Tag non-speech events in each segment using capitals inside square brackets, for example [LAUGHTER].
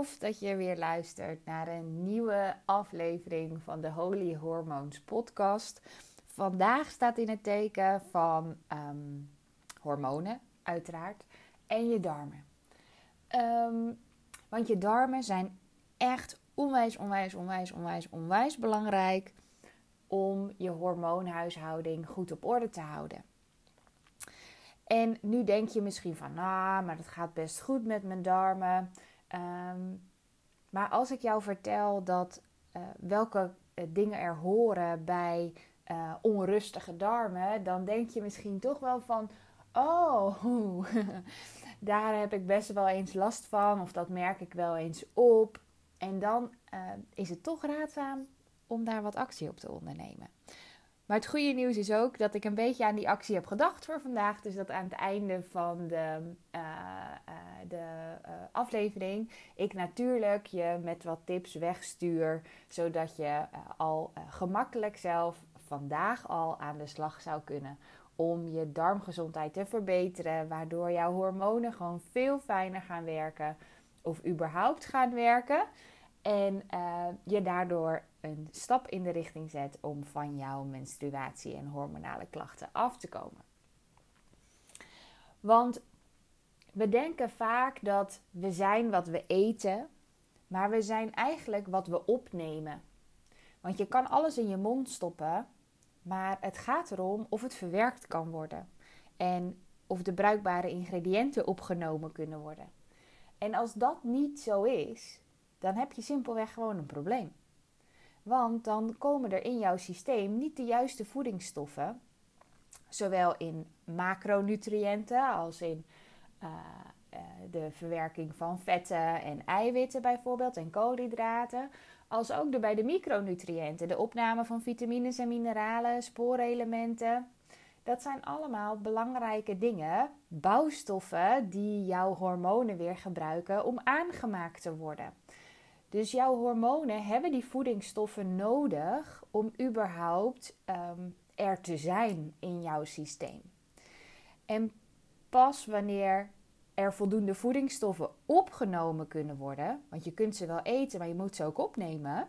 dat je weer luistert naar een nieuwe aflevering van de Holy Hormones podcast. Vandaag staat in het teken van ehm, hormonen, uiteraard, en je darmen. Ehm, want je darmen zijn echt onwijs, onwijs, onwijs, onwijs, onwijs belangrijk om je hormoonhuishouding goed op orde te houden. En nu denk je misschien van, nou, maar het gaat best goed met mijn darmen. Ehm, maar als ik jou vertel dat uh, welke uh, dingen er horen bij uh, onrustige darmen, dan denk je misschien toch wel van, oh, [LAUGHS] daar heb ik best wel eens last van, of dat merk ik wel eens op. En dan is het toch raadzaam om daar wat actie op te ondernemen. Maar het goede nieuws is ook dat ik een beetje aan die actie heb gedacht voor vandaag. Dus dat aan het einde van de, uh, uh, de uh, aflevering ik natuurlijk je met wat tips wegstuur. Zodat je al gemakkelijk zelf vandaag al aan de slag zou kunnen om je darmgezondheid te verbeteren. Waardoor jouw hormonen gewoon veel fijner gaan werken. Of überhaupt gaan werken. En je daardoor een stap in de richting zet om van jouw menstruatie en hormonale klachten af te komen. Want we denken vaak dat we zijn wat we eten, maar we zijn eigenlijk wat we opnemen. Want je kan alles in je mond stoppen, maar het gaat erom of het verwerkt kan worden en of de bruikbare ingrediënten opgenomen kunnen worden. En als dat niet zo is, dan heb je simpelweg gewoon een probleem. Want dan komen er in jouw systeem niet de juiste voedingsstoffen, zowel in macronutriënten als in uh, uh, de verwerking van vetten en eiwitten bijvoorbeeld en koolhydraten, als ook bij de micronutriënten, de opname van vitamines en mineralen, spoorelementen. Dat zijn allemaal belangrijke dingen, bouwstoffen die jouw hormonen weer gebruiken om aangemaakt te worden. Dus jouw hormonen hebben die voedingsstoffen nodig om überhaupt um, er te zijn in jouw systeem. En pas wanneer er voldoende voedingsstoffen opgenomen kunnen worden, want je kunt ze wel eten, maar je moet ze ook opnemen,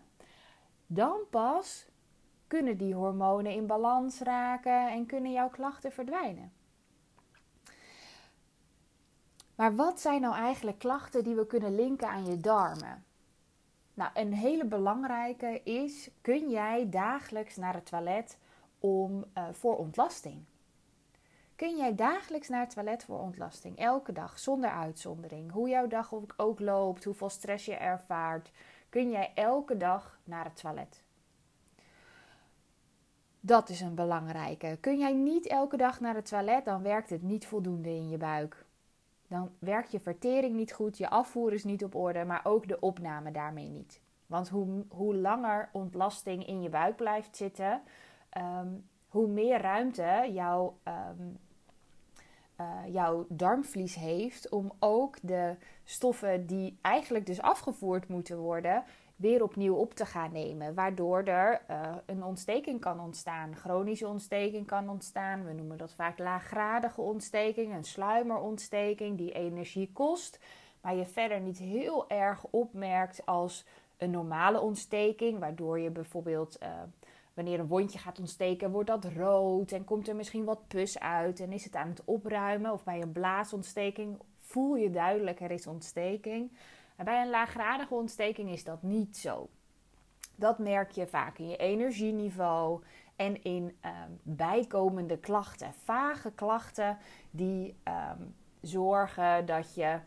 dan pas kunnen die hormonen in balans raken en kunnen jouw klachten verdwijnen. Maar wat zijn nou eigenlijk klachten die we kunnen linken aan je darmen? Nou, een hele belangrijke is: kun jij dagelijks naar het toilet om, uh, voor ontlasting? Kun jij dagelijks naar het toilet voor ontlasting? Elke dag, zonder uitzondering. Hoe jouw dag ook loopt, hoeveel stress je ervaart. Kun jij elke dag naar het toilet? Dat is een belangrijke. Kun jij niet elke dag naar het toilet, dan werkt het niet voldoende in je buik dan werkt je vertering niet goed, je afvoer is niet op orde, maar ook de opname daarmee niet. Want hoe, hoe langer ontlasting in je buik blijft zitten, um, hoe meer ruimte jouw, um, uh, jouw darmvlies heeft om ook de stoffen die eigenlijk dus afgevoerd moeten worden, weer opnieuw op te gaan nemen. Waardoor er uh, een ontsteking kan ontstaan. Chronische ontsteking kan ontstaan. We noemen dat vaak laaggradige ontsteking. Een sluimerontsteking die energie kost. Maar je verder niet heel erg opmerkt als een normale ontsteking. Waardoor je bijvoorbeeld... Uh, wanneer een wondje gaat ontsteken, wordt dat rood en komt er misschien wat pus uit en is het aan het opruimen. Of bij een blaasontsteking voel je duidelijk er is ontsteking bij een laaggradige ontsteking is dat niet zo. Dat merk je vaak in je energieniveau en in um, bijkomende klachten. Vage klachten die um, zorgen dat je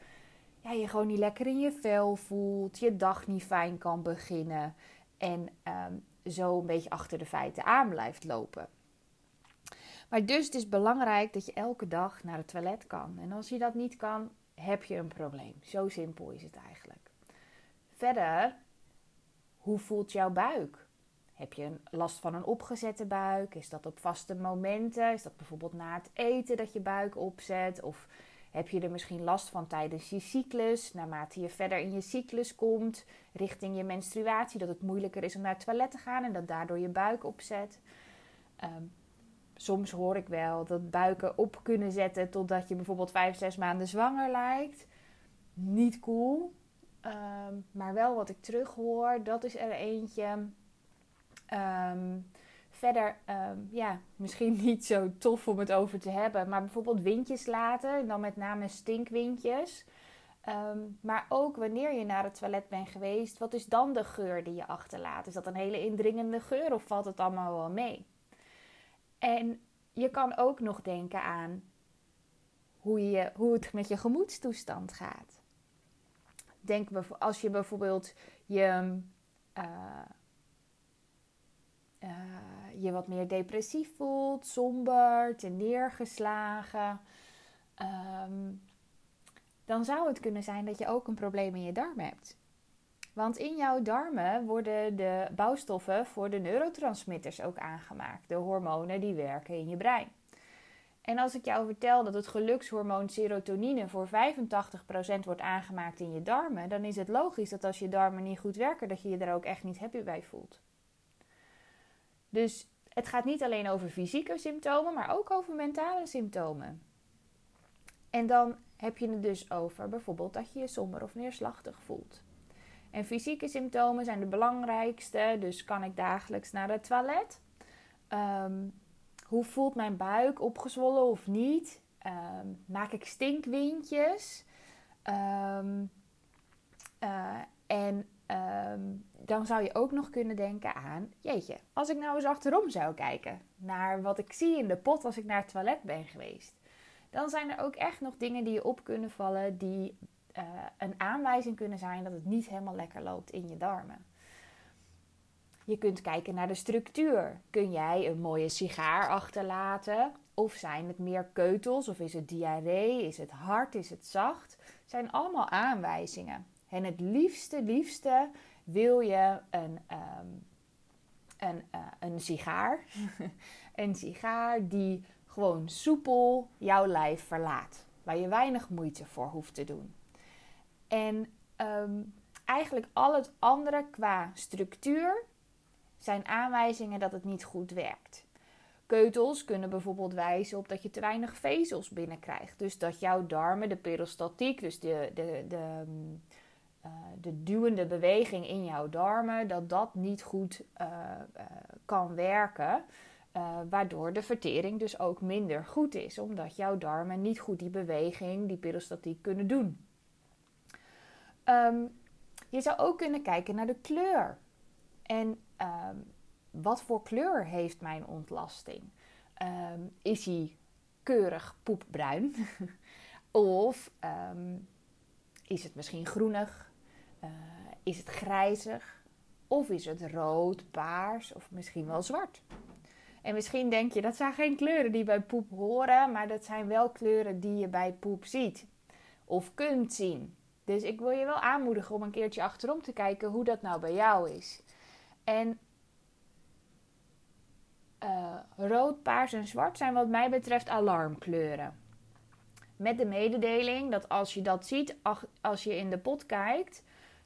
ja, je gewoon niet lekker in je vel voelt, je dag niet fijn kan beginnen en um, zo een beetje achter de feiten aan blijft lopen. Maar dus het is belangrijk dat je elke dag naar het toilet kan. En als je dat niet kan, heb je een probleem. Zo simpel is het eigenlijk. Verder, hoe voelt jouw buik? Heb je last van een opgezette buik? Is dat op vaste momenten? Is dat bijvoorbeeld na het eten dat je buik opzet? Of heb je er misschien last van tijdens je cyclus? Naarmate je verder in je cyclus komt, richting je menstruatie, dat het moeilijker is om naar het toilet te gaan en dat daardoor je buik opzet. Um, soms hoor ik wel dat buiken op kunnen zetten totdat je bijvoorbeeld 5, 6 maanden zwanger lijkt. Niet cool. ehm, maar wel wat ik terughoor. Dat is er eentje. Ehm, verder, ehm, ja, misschien [LAUGHS] niet zo tof om het over te hebben. Maar bijvoorbeeld windjes laten. Dan met name stinkwindjes. maar ook wanneer je naar het toilet bent geweest, wat is dan de geur die je achterlaat? Is dat een hele indringende geur of valt het allemaal wel mee? En je kan ook nog denken aan hoe, je, hoe het met je gemoedstoestand gaat. Denk als je bijvoorbeeld je, uh, uh, je wat meer depressief voelt, somber, te neergeslagen. Um, dan zou het kunnen zijn dat je ook een probleem in je darmen hebt. Want in jouw darmen worden de bouwstoffen voor de neurotransmitters ook aangemaakt, de hormonen die werken in je brein. En als ik jou vertel dat het gelukshormoon serotonine voor 85% wordt aangemaakt in je darmen, dan is het logisch dat als je darmen niet goed werken, dat je je er ook echt niet happy bij voelt. Dus het gaat niet alleen over fysieke symptomen, maar ook over mentale symptomen. En dan heb je het dus over bijvoorbeeld dat je je somber of neerslachtig voelt. En fysieke symptomen zijn de belangrijkste, dus kan ik dagelijks naar het toilet? Um, hoe voelt mijn buik? Opgezwollen of niet? Ehm, maak ik stinkwindjes? Um, en ehm, dan zou je ook nog kunnen denken aan: jeetje, als ik nou eens achterom zou kijken naar wat ik zie in de pot als ik naar het toilet ben geweest, dan zijn er ook echt nog dingen die je op kunnen vallen die uh, een aanwijzing kunnen zijn dat het niet helemaal lekker loopt in je darmen. Je kunt kijken naar de structuur. Kun jij een mooie sigaar achterlaten? Of zijn het meer keutels? Of is het diarree? Is het hard? Is het zacht? zijn allemaal aanwijzingen. En het liefste, liefste wil je een, um, een, uh, een sigaar. [LAUGHS] een sigaar die gewoon soepel jouw lijf verlaat. Waar je weinig moeite voor hoeft te doen. En um, eigenlijk al het andere qua structuur zijn aanwijzingen dat het niet goed werkt. Keutels kunnen bijvoorbeeld wijzen op dat je te weinig vezels binnenkrijgt. Dus dat jouw darmen, de peristatiek, dus de, de, de, uh, de duwende beweging in jouw darmen, dat dat niet goed uh, uh, kan werken. waardoor de vertering dus ook minder goed is, omdat jouw darmen niet goed die beweging, die peristatiek kunnen doen. Um, je zou ook kunnen kijken naar de kleur. En Ehm, wat voor kleur heeft mijn ontlasting? Ehm, is hij keurig poepbruin? [LAUGHS] of ehm, is het misschien groenig? Uh, is het grijzig? Of is het rood, paars of misschien wel zwart? En misschien denk je dat zijn geen kleuren die bij poep horen, maar dat zijn wel kleuren die je bij poep ziet of kunt zien. Dus ik wil je wel aanmoedigen om een keertje achterom te kijken hoe dat nou bij jou is. En uh, rood, paars en zwart zijn wat mij betreft alarmkleuren. Met de mededeling dat als je dat ziet, als je in de pot kijkt,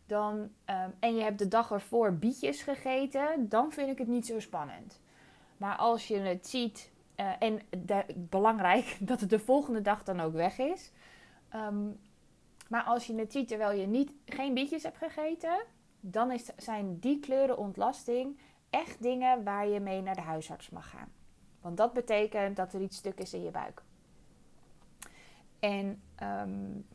dan, um, en je hebt de dag ervoor bietjes gegeten, dan vind ik het niet zo spannend. Maar als je het ziet, uh, en belangrijk [LAUGHS] dat het de volgende dag dan ook weg is. Um, maar als je het ziet terwijl je niet, geen bietjes hebt gegeten, dan is, zijn die kleuren ontlasting echt dingen waar je mee naar de huisarts mag gaan. Want dat betekent dat er iets stuk is in je buik. En um,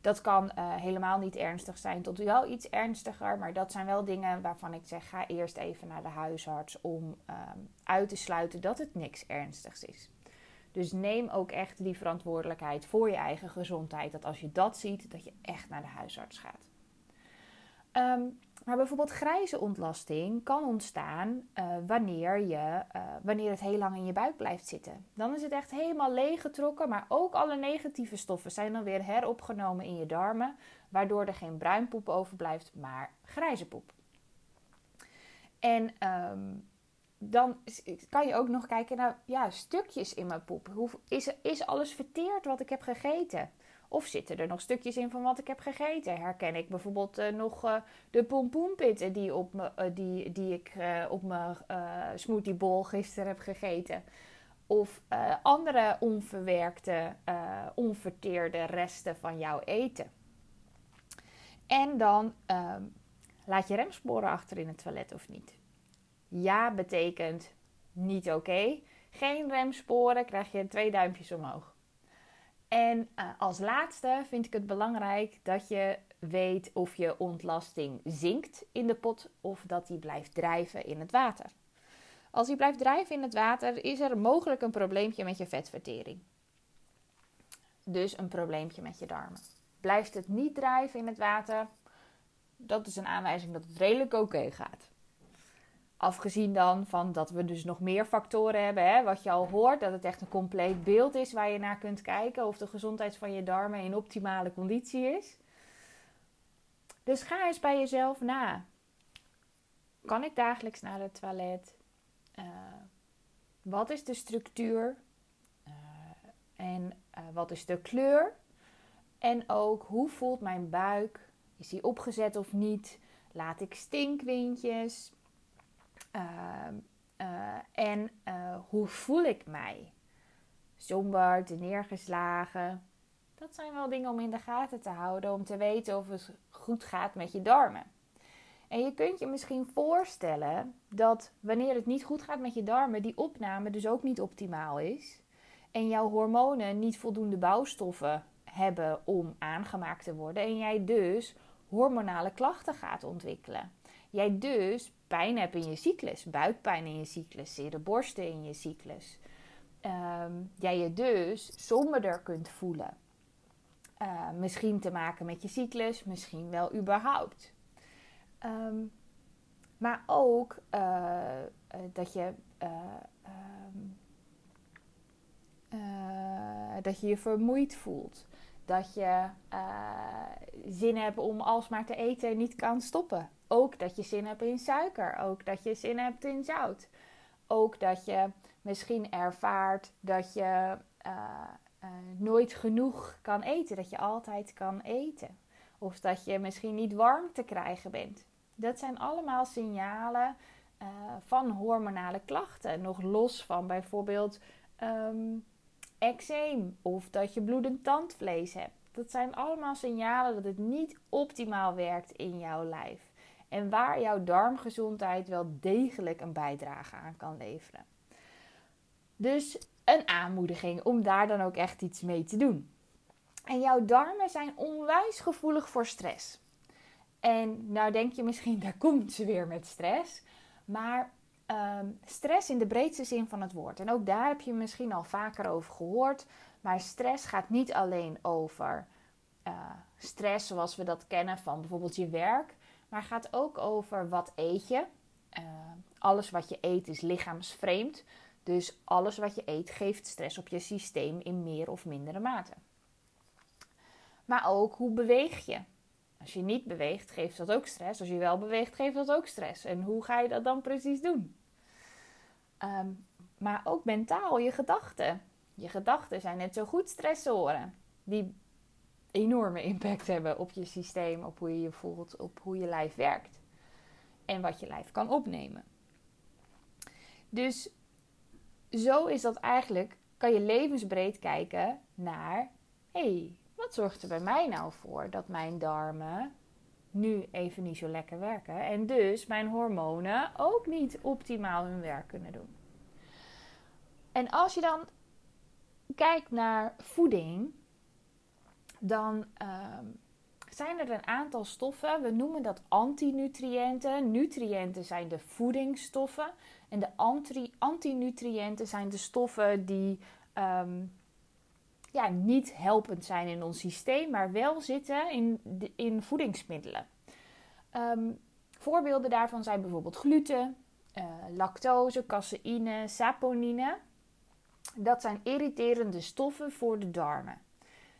dat kan uh, helemaal niet ernstig zijn, tot wel iets ernstiger. Maar dat zijn wel dingen waarvan ik zeg: ga eerst even naar de huisarts om um, uit te sluiten dat het niks ernstigs is. Dus neem ook echt die verantwoordelijkheid voor je eigen gezondheid. Dat als je dat ziet, dat je echt naar de huisarts gaat. Um, maar bijvoorbeeld grijze ontlasting kan ontstaan uh, wanneer, je, uh, wanneer het heel lang in je buik blijft zitten. Dan is het echt helemaal leeggetrokken, maar ook alle negatieve stoffen zijn dan weer heropgenomen in je darmen, waardoor er geen bruin poep overblijft, maar grijze poep. En um, dan kan je ook nog kijken naar ja, stukjes in mijn poep. Hoe, is, is alles verteerd wat ik heb gegeten? Of zitten er nog stukjes in van wat ik heb gegeten? Herken ik bijvoorbeeld uh, nog uh, de pompoenpitten die, op me, uh, die, die ik op mijn smoothiebol gisteren heb gegeten? Of andere onverwerkte, onverteerde resten van jouw eten? En dan ehm, laat je remsporen achter in het toilet of niet. Ja betekent niet oké. Geen remsporen, krijg je twee duimpjes omhoog. En uh, als laatste vind ik het belangrijk dat je weet of je ontlasting zinkt in de pot of dat die blijft drijven in het water. Als die blijft drijven in het water, is er mogelijk een probleempje met je vetvertering. Dus een probleempje met je darmen. Blijft het niet drijven in het water, dat is een aanwijzing dat het redelijk oké gaat. Afgezien dan van dat we dus nog meer factoren hebben, hè, wat je al hoort, dat het echt een compleet beeld is waar je naar kunt kijken of de gezondheid van je darmen in optimale conditie is. Dus ga eens bij jezelf na. Kan ik dagelijks naar het toilet? Uh, wat is de structuur? Uh, en uh, wat is de kleur? En ook hoe voelt mijn buik? Is die opgezet of niet? Laat ik stinkwindjes? En hoe voel ik mij? Somber, neergeslagen. Dat zijn wel dingen om in de gaten te houden, om te weten of het goed gaat met je darmen. En je kunt je misschien voorstellen dat wanneer het niet goed gaat met je darmen, die opname dus ook niet optimaal is. En jouw hormonen niet voldoende bouwstoffen hebben om aangemaakt te worden. En jij dus hormonale klachten gaat ontwikkelen. Jij dus pijn hebt in je cyclus, buikpijn in je cyclus, zere borsten in je cyclus. Um, jij je dus somberder kunt voelen. Uh, misschien te maken met je cyclus, misschien wel überhaupt. Um, maar ook uh, uh, dat je. Um, dat je je vermoeid voelt. Dat je zin hebt om alsmaar te eten en niet kan stoppen. Ook dat je zin hebt in suiker. Ook dat je zin hebt in zout. Ook dat je misschien ervaart dat je uh, nooit genoeg kan eten. Dat je altijd kan eten. Of dat je misschien niet warm te krijgen bent. Dat zijn allemaal signalen uh, van hormonale klachten. Nog los van bijvoorbeeld um, eczeem of dat je bloedend tandvlees hebt. Dat zijn allemaal signalen dat het niet optimaal werkt in jouw lijf. En waar jouw darmgezondheid wel degelijk een bijdrage aan kan leveren. Dus een aanmoediging om daar dan ook echt iets mee te doen. En jouw darmen zijn onwijs gevoelig voor stress. En nou denk je misschien, [LAUGHS] daar komt ze weer met stress. Maar um, stress in de breedste zin van het woord. En ook daar heb je misschien al vaker over gehoord. Maar stress gaat niet alleen over uh, stress zoals we dat kennen van bijvoorbeeld je werk. Maar gaat ook over wat eet je. Uh, alles wat je eet is lichaamsvreemd. Dus alles wat je eet geeft stress op je systeem in meer of mindere mate. Maar ook hoe beweeg je? Als je niet beweegt, geeft dat ook stress. Als je wel beweegt, geeft dat ook stress. En hoe ga je dat dan precies doen? Um, maar ook mentaal, je gedachten. Je gedachten zijn net zo goed stressoren. Die enorme impact hebben op je systeem, op hoe je je voelt, op hoe je lijf werkt. En wat je lijf kan opnemen. Dus zo is dat eigenlijk, kan je levensbreed kijken naar, hey, wat zorgt er bij mij nou voor dat mijn darmen nu even niet zo lekker werken en dus mijn hormonen ook niet optimaal hun werk kunnen doen. En als je dan kijkt naar voeding, dan uh, zijn er een aantal stoffen. We noemen dat antinutriënten. Nutriënten zijn de voedingsstoffen. En de anti antinutriënten zijn de stoffen die um, ja, niet helpend zijn in ons systeem, maar wel zitten in, in voedingsmiddelen. Um, voorbeelden daarvan zijn bijvoorbeeld gluten, uh, lactose, caseïne, saponine. Dat zijn irriterende stoffen voor de darmen.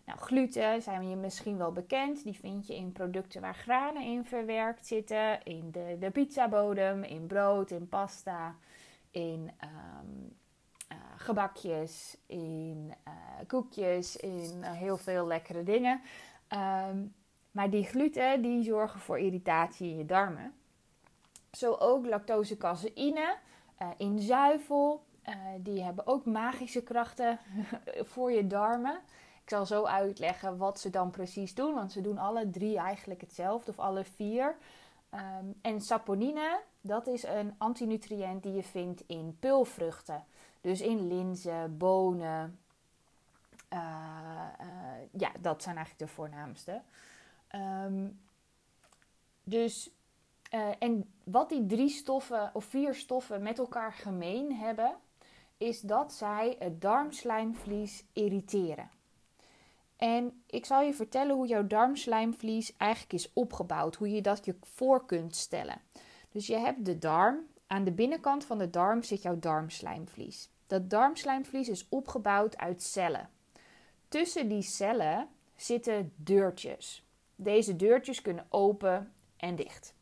Nou, gluten zijn je misschien wel bekend. Die vind je in producten waar granen in verwerkt zitten. In de, de pizzabodem, in brood, in pasta, in um, uh, gebakjes, in uh, koekjes, in uh, heel veel lekkere dingen. Um, maar die gluten die zorgen voor irritatie in je darmen. Zo ook lactose caseïne in zuivel. die hebben ook magische krachten [LAUGHS] voor je darmen. Ik zal zo uitleggen wat ze dan precies doen, want ze doen alle drie eigenlijk hetzelfde, of alle vier. Ehm, en saponine, dat is een antinutriënt die je vindt in peulvruchten. Dus in linzen, bonen. Uh, ja, dat zijn eigenlijk de voornaamste. Ehm, dus, uh, en wat die drie stoffen of vier stoffen met elkaar gemeen hebben, is dat zij het darmslijmvlies irriteren. En ik zal je vertellen hoe jouw darmslijmvlies eigenlijk is opgebouwd, hoe je dat je voor kunt stellen. Dus je hebt de darm, aan de binnenkant van de darm zit jouw darmslijmvlies. Dat darmslijmvlies is opgebouwd uit cellen. Tussen die cellen zitten deurtjes. Deze deurtjes kunnen open en dicht.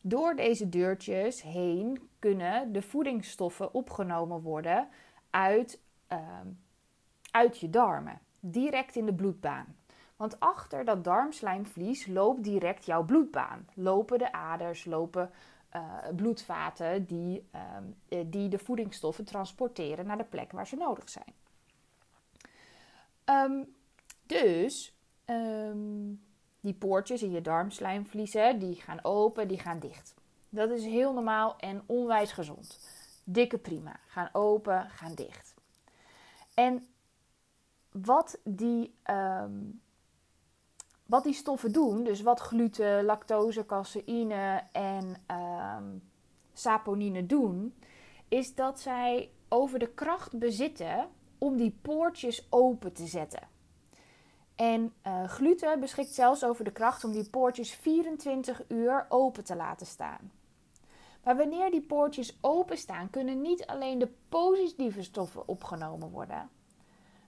Door deze deurtjes heen kunnen de voedingsstoffen opgenomen worden uit, uh, uit je darmen, direct in de bloedbaan. Want achter dat darmslijmvlies loopt direct jouw bloedbaan. Lopen de aders, lopen uh, bloedvaten die, uh, die de voedingsstoffen transporteren naar de plek waar ze nodig zijn. Um, dus um, die poortjes in je darmslijmvliezen, die gaan open, die gaan dicht. Dat is heel normaal en onwijs gezond. Dikke prima. Gaan open, gaan dicht. En wat die, um, wat die stoffen doen, dus wat gluten, lactose, caseïne en um, saponine doen, is dat zij over de kracht bezitten om die poortjes open te zetten. En uh, gluten beschikt zelfs over de kracht om die poortjes 24 uur open te laten staan. Maar wanneer die poortjes openstaan, kunnen niet alleen de positieve stoffen opgenomen worden,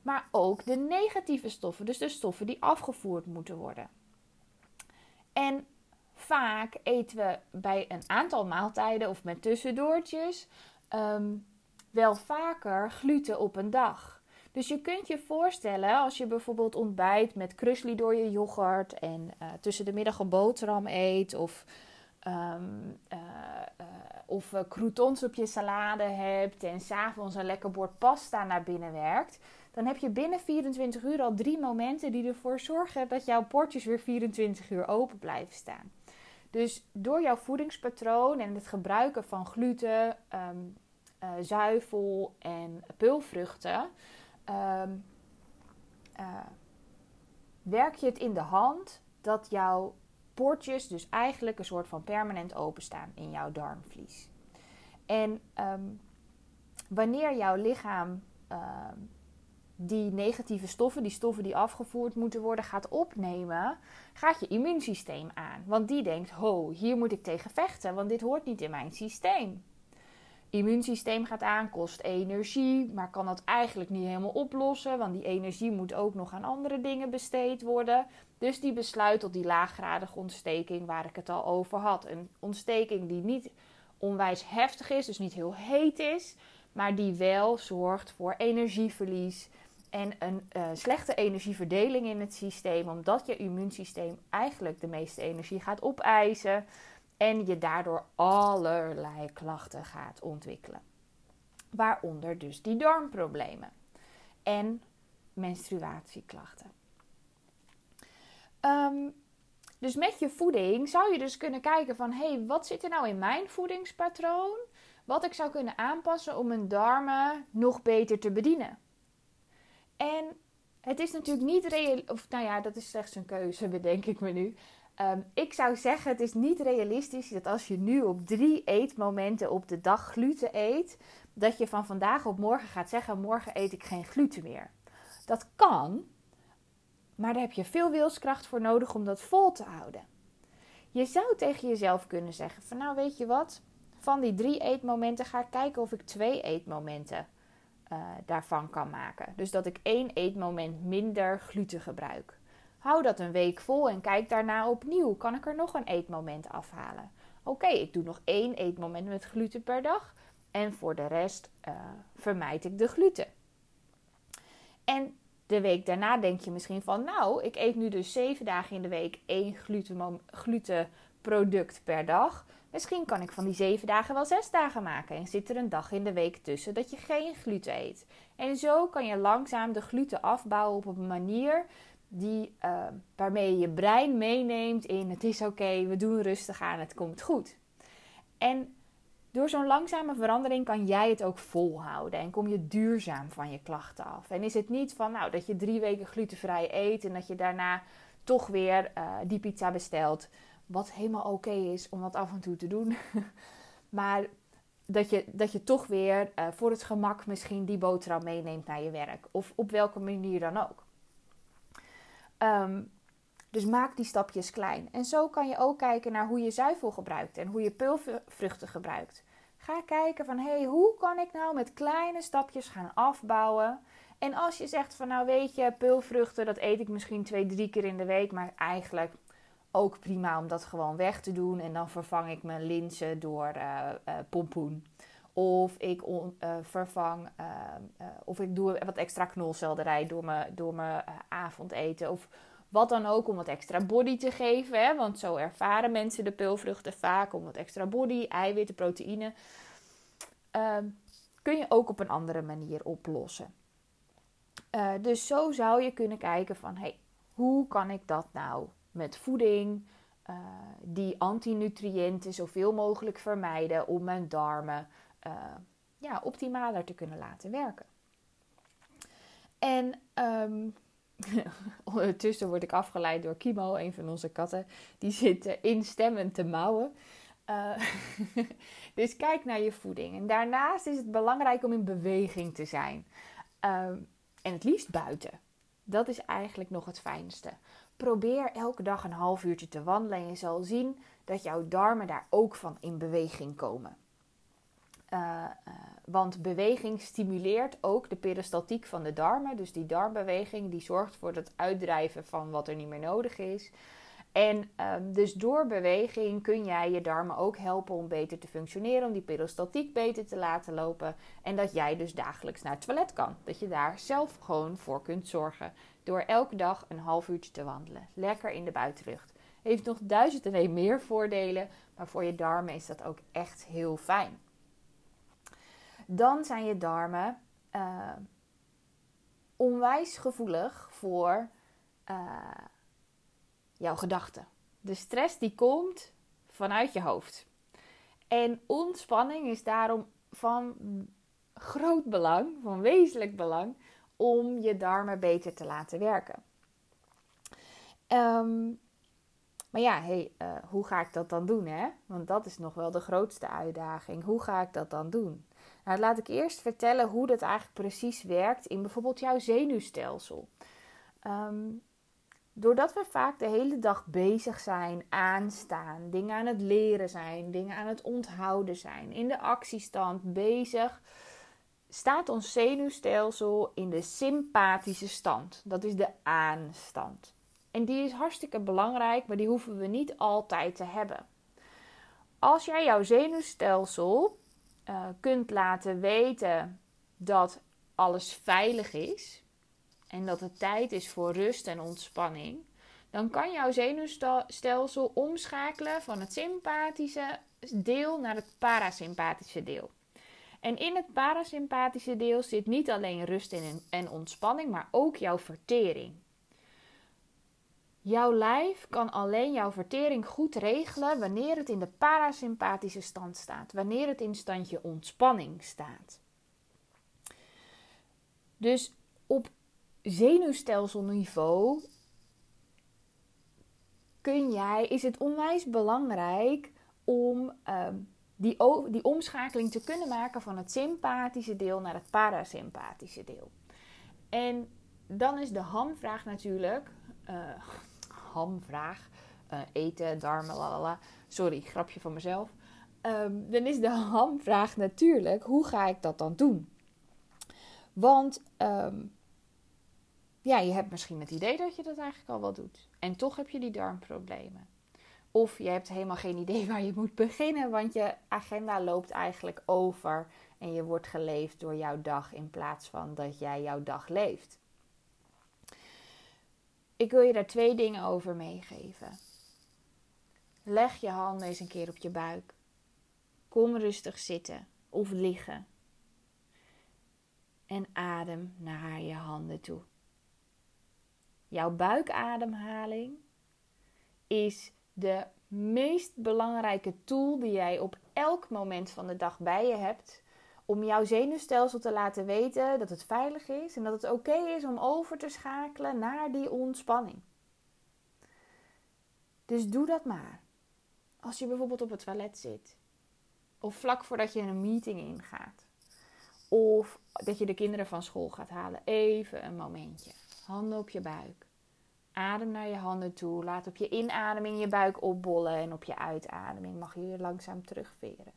maar ook de negatieve stoffen, dus de stoffen die afgevoerd moeten worden. En vaak eten we bij een aantal maaltijden of met tussendoortjes um, wel vaker gluten op een dag. Dus je kunt je voorstellen als je bijvoorbeeld ontbijt met krusli door je yoghurt en uh, tussen de middag een boterham eet of, um, uh, uh, of croutons op je salade hebt en s'avonds een lekker bord pasta naar binnen werkt, dan heb je binnen 24 uur al drie momenten die ervoor zorgen dat jouw bordjes weer 24 uur open blijven staan. Dus door jouw voedingspatroon en het gebruiken van gluten, um, zuivel en peulvruchten um, uh, werk je het in de hand dat jouw poortjes dus eigenlijk een soort van permanent openstaan in jouw darmvlies. En um, wanneer jouw lichaam die negatieve stoffen, die stoffen die afgevoerd moeten worden, gaat opnemen, gaat je immuunsysteem aan. Want die denkt: ho, hier moet ik tegen vechten, want dit hoort niet in mijn systeem immuunsysteem gaat aan, kost energie, maar kan dat eigenlijk niet helemaal oplossen, want die energie moet ook nog aan andere dingen besteed worden. Dus die besluit tot die laaggradige ontsteking waar ik het al over had. Een ontsteking die niet onwijs heftig is, dus niet heel heet is, maar die wel zorgt voor energieverlies en een uh, slechte energieverdeling in het systeem, omdat je immuunsysteem eigenlijk de meeste energie gaat opeisen en je daardoor allerlei klachten gaat ontwikkelen. Waaronder dus die darmproblemen en menstruatieklachten. Um, dus met je voeding zou je dus kunnen kijken van hé, hey, wat zit er nou in mijn voedingspatroon? Wat ik zou kunnen aanpassen om mijn darmen nog beter te bedienen. En het is natuurlijk niet reëel, of nou ja, dat is slechts een keuze, [LAUGHS] bedenk ik me nu. Um, ik zou zeggen, het is niet realistisch dat als je nu op drie eetmomenten op de dag gluten eet, dat je van vandaag op morgen gaat zeggen: morgen eet ik geen gluten meer. Dat kan, maar daar heb je veel wilskracht voor nodig om dat vol te houden. Je zou tegen jezelf kunnen zeggen: van nou weet je wat, van die drie eetmomenten ga ik kijken of ik twee eetmomenten uh, daarvan kan maken. Dus dat ik één eetmoment minder gluten gebruik. Hou dat een week vol en kijk daarna opnieuw. Kan ik er nog een eetmoment afhalen? Oké, ik doe nog één eetmoment met gluten per dag. En voor de rest uh, vermijd ik de gluten. En de week daarna denk je misschien van, nou, ik eet nu dus zeven dagen in de week één gluten, glutenproduct per dag. Misschien kan ik van die zeven dagen wel zes dagen maken en zit er een dag in de week tussen dat je geen gluten eet. En zo kan je langzaam de gluten afbouwen op een manier die, uh, waarmee je je brein meeneemt in het is oké, we doen rustig aan, het komt goed. En door zo'n langzame verandering kan jij het ook volhouden en kom je duurzaam van je klachten af. En is het niet van nou, dat je drie weken glutenvrij eet en dat je daarna toch weer uh, die pizza bestelt. Wat helemaal oké is om dat af en toe te doen. [LAUGHS] maar dat je, dat je toch weer uh, voor het gemak misschien die boterham meeneemt naar je werk. Of op welke manier dan ook. Um, dus maak die stapjes klein. En zo kan je ook kijken naar hoe je zuivel gebruikt en hoe je peulvruchten gebruikt. Ga kijken van hé, hey, hoe kan ik nou met kleine stapjes gaan afbouwen? En als je zegt van nou weet je, peulvruchten, dat eet ik misschien twee, drie keer in de week, maar eigenlijk ook prima om dat gewoon weg te doen. En dan vervang ik mijn linzen door uh, pompoen. Of ik on, uh, vervang, of ik doe wat extra knolselderij door mijn, door mijn avondeten. Of wat dan ook om wat extra body te geven. Hè? Want zo ervaren mensen de peulvruchten vaak om wat extra body, eiwitten, proteïne. Uh, kun je ook op een andere manier oplossen. Dus zo zou je kunnen kijken van hey, hoe kan ik dat nou met voeding, uh, die antinutriënten zoveel mogelijk vermijden om mijn darmen uh, ja, optimaler te kunnen laten werken. En um, [LAUGHS] Ondertussen word ik afgeleid door Kimo, een van onze katten. Die zit instemmend te mouwen. Uh, [LAUGHS] dus kijk naar je voeding. En daarnaast is het belangrijk om in beweging te zijn. Uh, en het liefst buiten. Dat is eigenlijk nog het fijnste. Probeer elke dag een half uurtje te wandelen en je zal zien dat jouw darmen daar ook van in beweging komen. Uh, want beweging stimuleert ook de peristaltiek van de darmen. Dus die darmbeweging die zorgt voor het uitdrijven van wat er niet meer nodig is. En um, dus door beweging kun jij je darmen ook helpen om beter te functioneren, om die peristaltiek beter te laten lopen. En dat jij dus dagelijks naar het toilet kan. Dat je daar zelf gewoon voor kunt zorgen. Door elke dag een half uurtje te wandelen. Lekker in de buitenlucht. Heeft nog duizend en een meer voordelen, maar voor je darmen is dat ook echt heel fijn dan zijn je darmen uh, onwijs gevoelig voor uh, jouw gedachten. De stress die komt vanuit je hoofd. En ontspanning is daarom van groot belang, van wezenlijk belang, om je darmen beter te laten werken. Um, maar ja, hey, uh, hoe ga ik dat dan doen? Hè? Want dat is nog wel de grootste uitdaging. Hoe ga ik dat dan doen? Nou, laat ik eerst vertellen hoe dat eigenlijk precies werkt in bijvoorbeeld jouw zenuwstelsel. Um, doordat we vaak de hele dag bezig zijn, aanstaan, dingen aan het leren zijn, dingen aan het onthouden zijn, in de actiestand bezig, staat ons zenuwstelsel in de sympathische stand. Dat is de aanstand. En die is hartstikke belangrijk, maar die hoeven we niet altijd te hebben. Als jij jouw zenuwstelsel uh, kunt laten weten dat alles veilig is en dat het tijd is voor rust en ontspanning, dan kan jouw zenuwstelsel omschakelen van het sympathische deel naar het parasympathische deel. En in het parasympathische deel zit niet alleen rust en ontspanning, maar ook jouw vertering. Jouw lijf kan alleen jouw vertering goed regelen wanneer het in de parasympathische stand staat, wanneer het in standje ontspanning staat. Dus op zenuwstelselniveau kun jij, is het onwijs belangrijk om uh, die, die omschakeling te kunnen maken van het sympathische deel naar het parasympathische deel. En dan is de hamvraag natuurlijk. Uh, [LAUGHS] hamvraag. Uh, eten, darmen, lalala. Sorry, grapje van mezelf. Um, dan is de hamvraag natuurlijk, hoe ga ik dat dan doen? Want um, ja, je hebt misschien het idee dat je dat eigenlijk al wel doet. En toch heb je die darmproblemen. Of je hebt helemaal geen idee waar je moet beginnen, want je agenda loopt eigenlijk over en je wordt geleefd door jouw dag in plaats van dat jij jouw dag leeft. Ik wil je daar twee dingen over meegeven. Leg je handen eens een keer op je buik. Kom rustig zitten of liggen. En adem naar je handen toe. Jouw buikademhaling is de meest belangrijke tool die jij op elk moment van de dag bij je hebt om jouw zenuwstelsel te laten weten dat het veilig is en dat het oké is om over te schakelen naar die ontspanning. Dus doe dat maar. Als je bijvoorbeeld op het toilet zit, of vlak voordat je een meeting ingaat, of dat je de kinderen van school gaat halen, even een momentje. Handen op je buik. Adem naar je handen toe. Laat op je inademing je buik opbollen en op je uitademing mag je weer langzaam terugveren.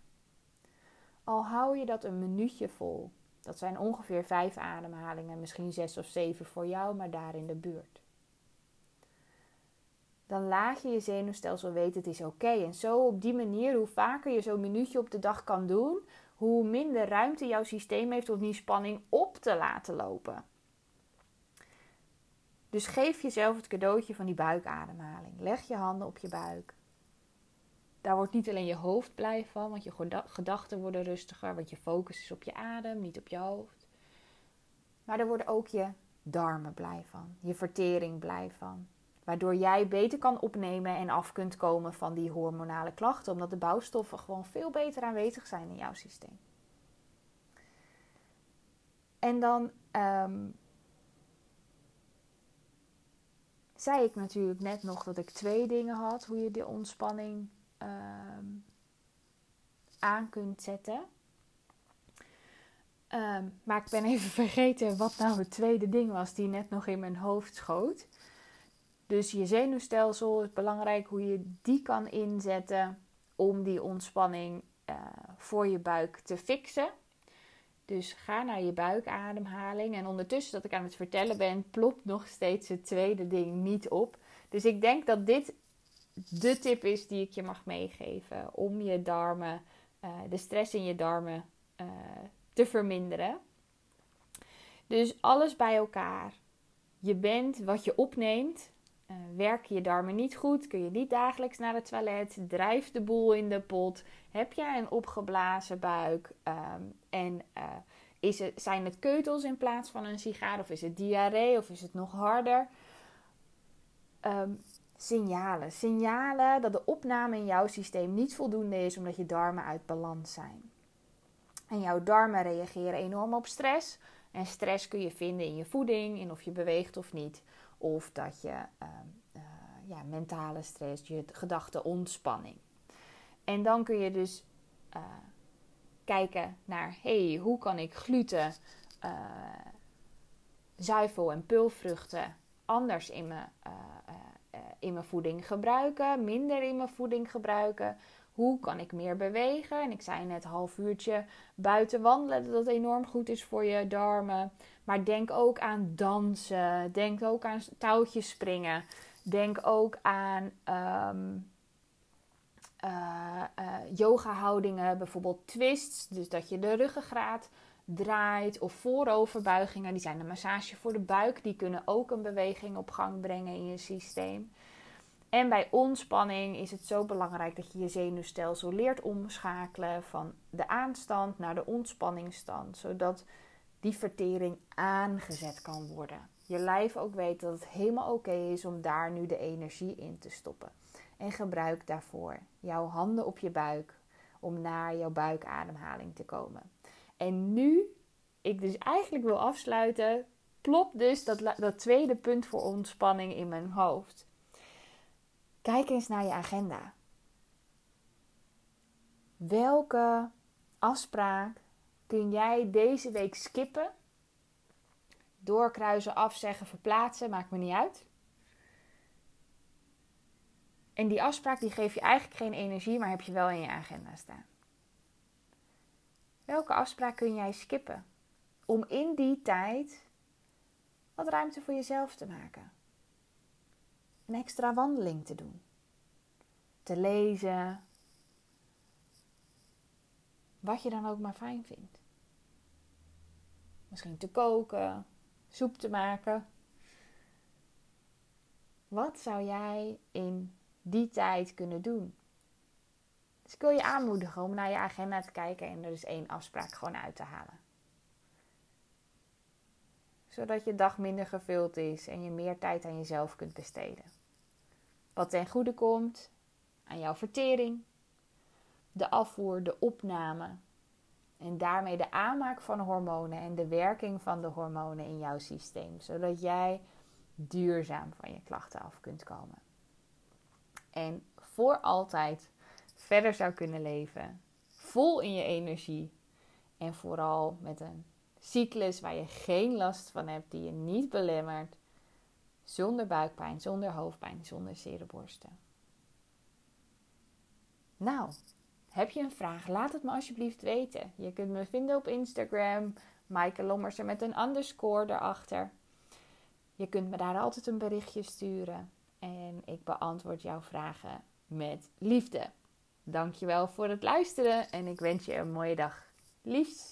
Al hou je dat een minuutje vol. Dat zijn ongeveer vijf ademhalingen, misschien zes of zeven voor jou, maar daar in de buurt. Dan laat je je zenuwstelsel weten het is oké. En zo op die manier, hoe vaker je zo'n minuutje op de dag kan doen, hoe minder ruimte jouw systeem heeft om die spanning op te laten lopen. Dus geef jezelf het cadeautje van die buikademhaling. Leg je handen op je buik. Daar wordt niet alleen je hoofd blij van, want je gedachten worden rustiger, want je focus is op je adem, niet op je hoofd. Maar daar worden ook je darmen blij van, je vertering blij van. Waardoor jij beter kan opnemen en af kunt komen van die hormonale klachten, omdat de bouwstoffen gewoon veel beter aanwezig zijn in jouw systeem. En dan um, zei ik natuurlijk net nog dat ik twee dingen had hoe je de ontspanning Ehm, aan kunt zetten. Ehm, maar ik ben even [LAUGHS] vergeten wat nou het tweede ding was die net nog in mijn hoofd schoot. Dus je zenuwstelsel is belangrijk hoe je die kan inzetten om die ontspanning uh, voor je buik te fixen. Dus ga naar je buikademhaling. En ondertussen dat ik aan het vertellen ben, plopt nog steeds het tweede ding niet op. Dus ik denk dat dit de tip is die ik je mag meegeven om je darmen, uh, de stress in je darmen uh, te verminderen. Dus alles bij elkaar. Je bent wat je opneemt. Uh, werken je darmen niet goed? Kun je niet dagelijks naar het toilet? Drijft de boel in de pot? Heb jij een opgeblazen buik? Um, en is het, zijn het keutels in plaats van een sigaar? Of is het diarree? Of is het nog harder? Um, signalen. Signalen dat de opname in jouw systeem niet voldoende is omdat je darmen uit balans zijn. En jouw darmen reageren enorm op stress. En stress kun je vinden in je voeding, in of je beweegt of niet. Of dat je uh, uh, ja, mentale stress, je gedachte ontspanning. En dan kun je dus uh, kijken naar, hey, hoe kan ik gluten, zuivel en pulvruchten anders in mijn eh, in mijn voeding gebruiken, minder in mijn voeding gebruiken. Hoe kan ik meer bewegen? En ik zei net half uurtje buiten wandelen, dat dat enorm goed is voor je darmen. Maar denk ook aan dansen. Denk ook aan touwtjes springen. Denk ook aan um, uh, uh, yoga houdingen, bijvoorbeeld twists. Dus dat je de ruggengraat draait of vooroverbuigingen. Die zijn een massage voor de buik. Die kunnen ook een beweging op gang brengen in je systeem. En bij ontspanning is het zo belangrijk dat je je zenuwstelsel leert omschakelen van de aanstand naar de ontspanningsstand, zodat die vertering aangezet kan worden. Je lijf ook weet dat het helemaal oké is om daar nu de energie in te stoppen. En gebruik daarvoor jouw handen op je buik om naar jouw buikademhaling te komen. En nu ik dus eigenlijk wil afsluiten, plopt dus dat, dat tweede punt voor ontspanning in mijn hoofd. Kijk eens naar je agenda. Welke afspraak kun jij deze week skippen? Doorkruisen, afzeggen, verplaatsen, maakt me niet uit. En die afspraak die geeft je eigenlijk geen energie, maar heb je wel in je agenda staan. Welke afspraak kun jij skippen? Om in die tijd wat ruimte voor jezelf te maken. Een extra wandeling te doen. Te lezen. Wat je dan ook maar fijn vindt. Misschien te koken, soep te maken. Wat zou jij in die tijd kunnen doen? Dus ik wil je aanmoedigen om naar je agenda te kijken en er dus één afspraak gewoon uit te halen. Zodat je dag minder gevuld is en je meer tijd aan jezelf kunt besteden. Wat ten goede komt aan jouw vertering, de afvoer, de opname en daarmee de aanmaak van hormonen en de werking van de hormonen in jouw systeem. Zodat jij duurzaam van je klachten af kunt komen. En voor altijd verder zou kunnen leven. Vol in je energie. En vooral met een cyclus waar je geen last van hebt, die je niet belemmert. Zonder buikpijn, zonder hoofdpijn, zonder zere borsten. Nou, heb je een vraag? Laat het me alsjeblieft weten. Je kunt me vinden op Instagram, Maaike Lommersen met een underscore erachter. Je kunt me daar altijd een berichtje sturen en ik beantwoord jouw vragen met liefde. Dankjewel voor het luisteren en ik wens je een mooie dag. Liefs!